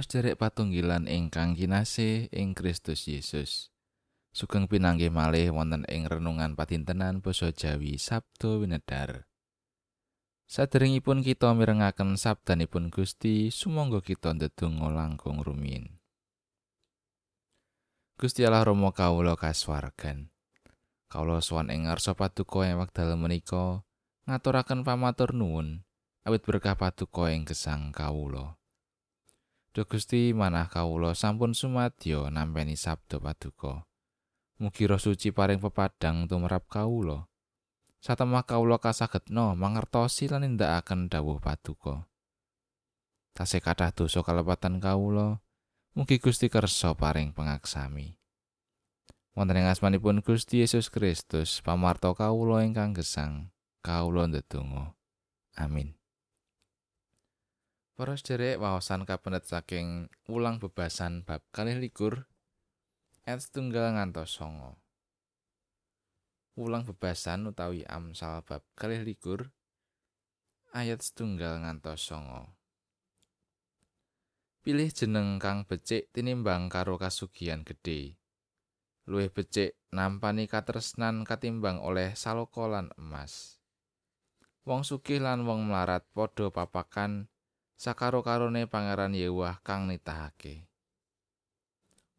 sederek patunggilan ingkang kinasih ing Kristus Yesus. Sugeng pinanggih malih wonten ing renungan patintenan basa Jawi Sabtu Winedar. Saderengipun kita mirengaken sabdanipun Gusti, sumangga kita ndedonga langkung rumiyin. Gusti Allah Rama kawula kaswargan. Kawula sowan ing ngarsa paduka ing wekdal menika ngaturaken pamatur nuwun awit berkah paduka ing gesang kawula. Duh Gusti manah kawula sampun sumadyo nampeni sabda paduka. Mugi roh suci paring pepadang tumrap kawula. Satemah kawula kasagetna mangertosi lan nindakaken dawuh paduka. Tasih kathah dosa kalepatan kawula, mugi Gusti kersa paring pengaksami. Wonten ing asmanipun Gusti Yesus Kristus, pamarto kawula ingkang gesang, kawula ndedonga. Amin. Para sederek wawasan kapendet saking ulang bebasan bab kalih likur ayat setunggal ngantos songo. Ulang bebasan utawi amsal bab kalih likur ayat setunggal ngantos songo. Pilih jeneng kang becik tinimbang karo kasugian gedhe. Luwih becik nampani katresnan katimbang oleh salokolan emas. Wong sugih lan wong melarat padha papakan sakaro-karone Pangeran Yewah kang nitahake.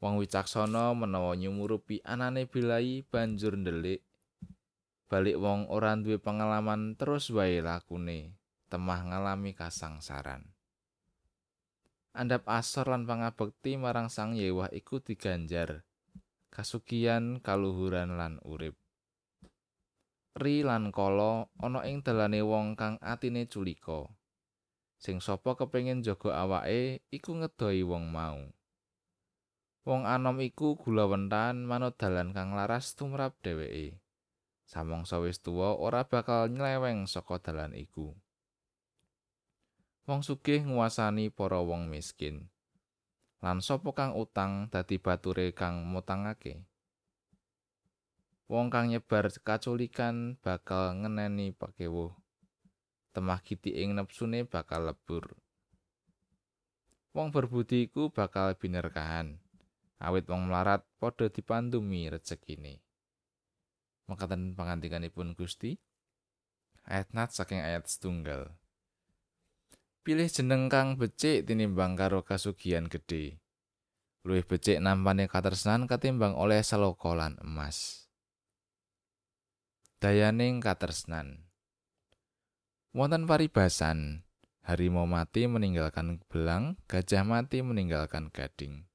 Wong wicaksana menawa nyumurupi anane bilai banjur ndelik balik wong ora duwe pengalaman terus wae lakune temah ngalami kasangsaran. Andap asor lan pangabekti marang Sang Yewah iku diganjar kasugian kaluhuran lan urip. Ri lan kala ana ing dalane wong kang atine culika. Sing sapa kepengin jaga awake iku ngedoi wong mau. Wong anom iku gulawentan manut dalan kang laras tumrap dheweke. Samangsa wis tuwa ora bakal nyleweng saka dalan iku. Wong sugih nguasani para wong miskin. Lan sapa kang utang dadi bature kang mutangake. Wong kang nyebar kaculikan bakal ngeneni pakewuh. Temah giti ing nepsune bakal lebur. Wong berbudi iku bakal binerkahan. Awit wong melarat padha dipandumi rezekine. Mekaten pangandikanipun Gusti. Ayat nat saking ayat setunggal. Pilih jeneng kang becik tinimbang karo kasugian gedhe. Luwih becik nampane katresnan ketimbang oleh selokolan emas. Dayaning katresnan. Wonten paribasan, harimau mati meninggalkan belang, gajah mati meninggalkan gading.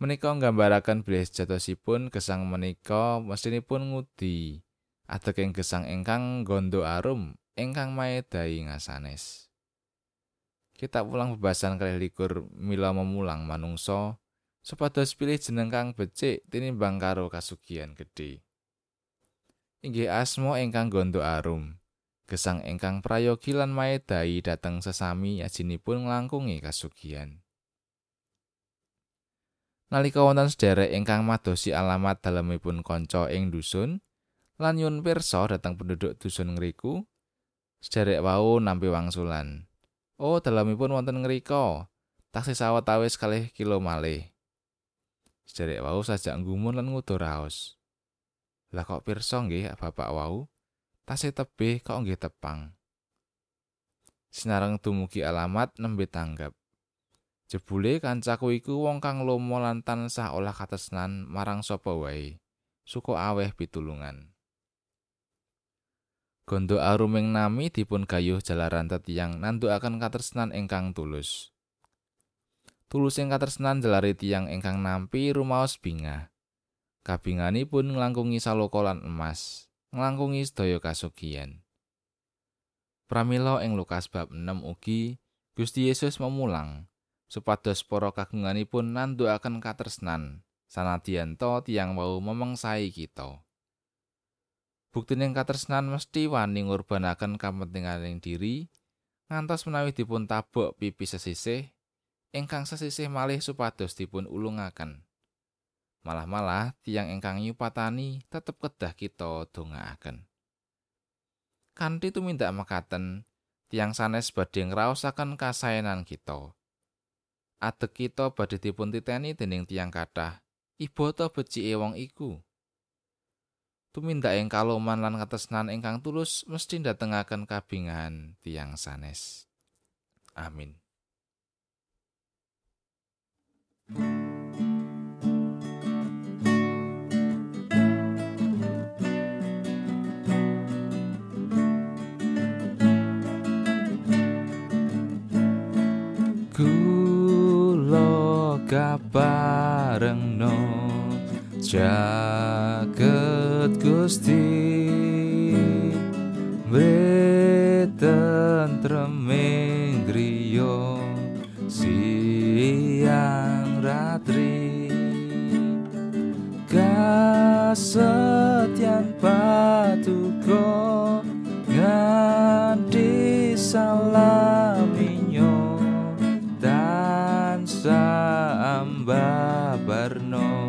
Menika nggambaraken bilih jatosipun gesang menika mesinipun ngudi. Ateking gesang ingkang gondo arum ingkang maedai ngasanes. Kita pulang bebasan kali likur mila memulang manungso supados pilih jeneng kang becik tinimbang karo kasugian gedhe. Inggih asmo ingkang gondo arum. Gesang ingkang prayogi lan maedai dhateng sesami yajinipun nglangkungi kasugian. Nalika wonten sederek ingkang madosi alamat dalemipun kanca ing dusun lan nyun pirsa dhateng penduduk dusun ngriku, sederek wau nampi wangsulan. Oh, dalemipun wonten ngrika. Taksih sawetawis kalih kilo malih. Sederek wau sajak nggumun lan ngudur raos. Lah kok pirsa nggih bapak wau? Tasih tebih kok nggih tepang. Sinareng dumugi alamat nembe tanggap. Jebule kancaku iku wong kang lomo lan tansah olah katesnan marang sapa wae. Suko aweh pitulungan. Gondo aruming nami dipun gayuh jalaran tetiyang nandukaken katresnan ingkang tulus. Tulusing katresnan jalari tiyang ingkang nampi rumaos bingah. Kabinganipun nglangkungi salokolan emas. Nglangkungi sedaya kasugian. Pramila ing Lukas bab 6 ugi Gusti Yesus memulang supados para kagunganipun nandukaken katresnan sanadyan to tiyang wau memengsai kita. Buktining katresnan mesti wani ngurbanaken kapentinganing diri ngantos menawi dipun tabok pipi sesisih ingkang sesisih malih supados dipun ulungaken. Malah-malah tiang ingkang nyupatani tetep kedah kita dongaaken. Kanthi tumindak mekaten, tiang sanes badhe ngraosaken kasaenan kita. adek kita badhe dipun titeni dening tiang kathah ibata becike wong iku tumindak ing kaloman lan katresnan ingkang tulus mesti ndatengaken kabingahan tiang sanes amin Kulo kabareng no jaget gusti. Breten tremeng griyo siang ratri. Kasetyan patuko. Nganti salaminyo Ambabarno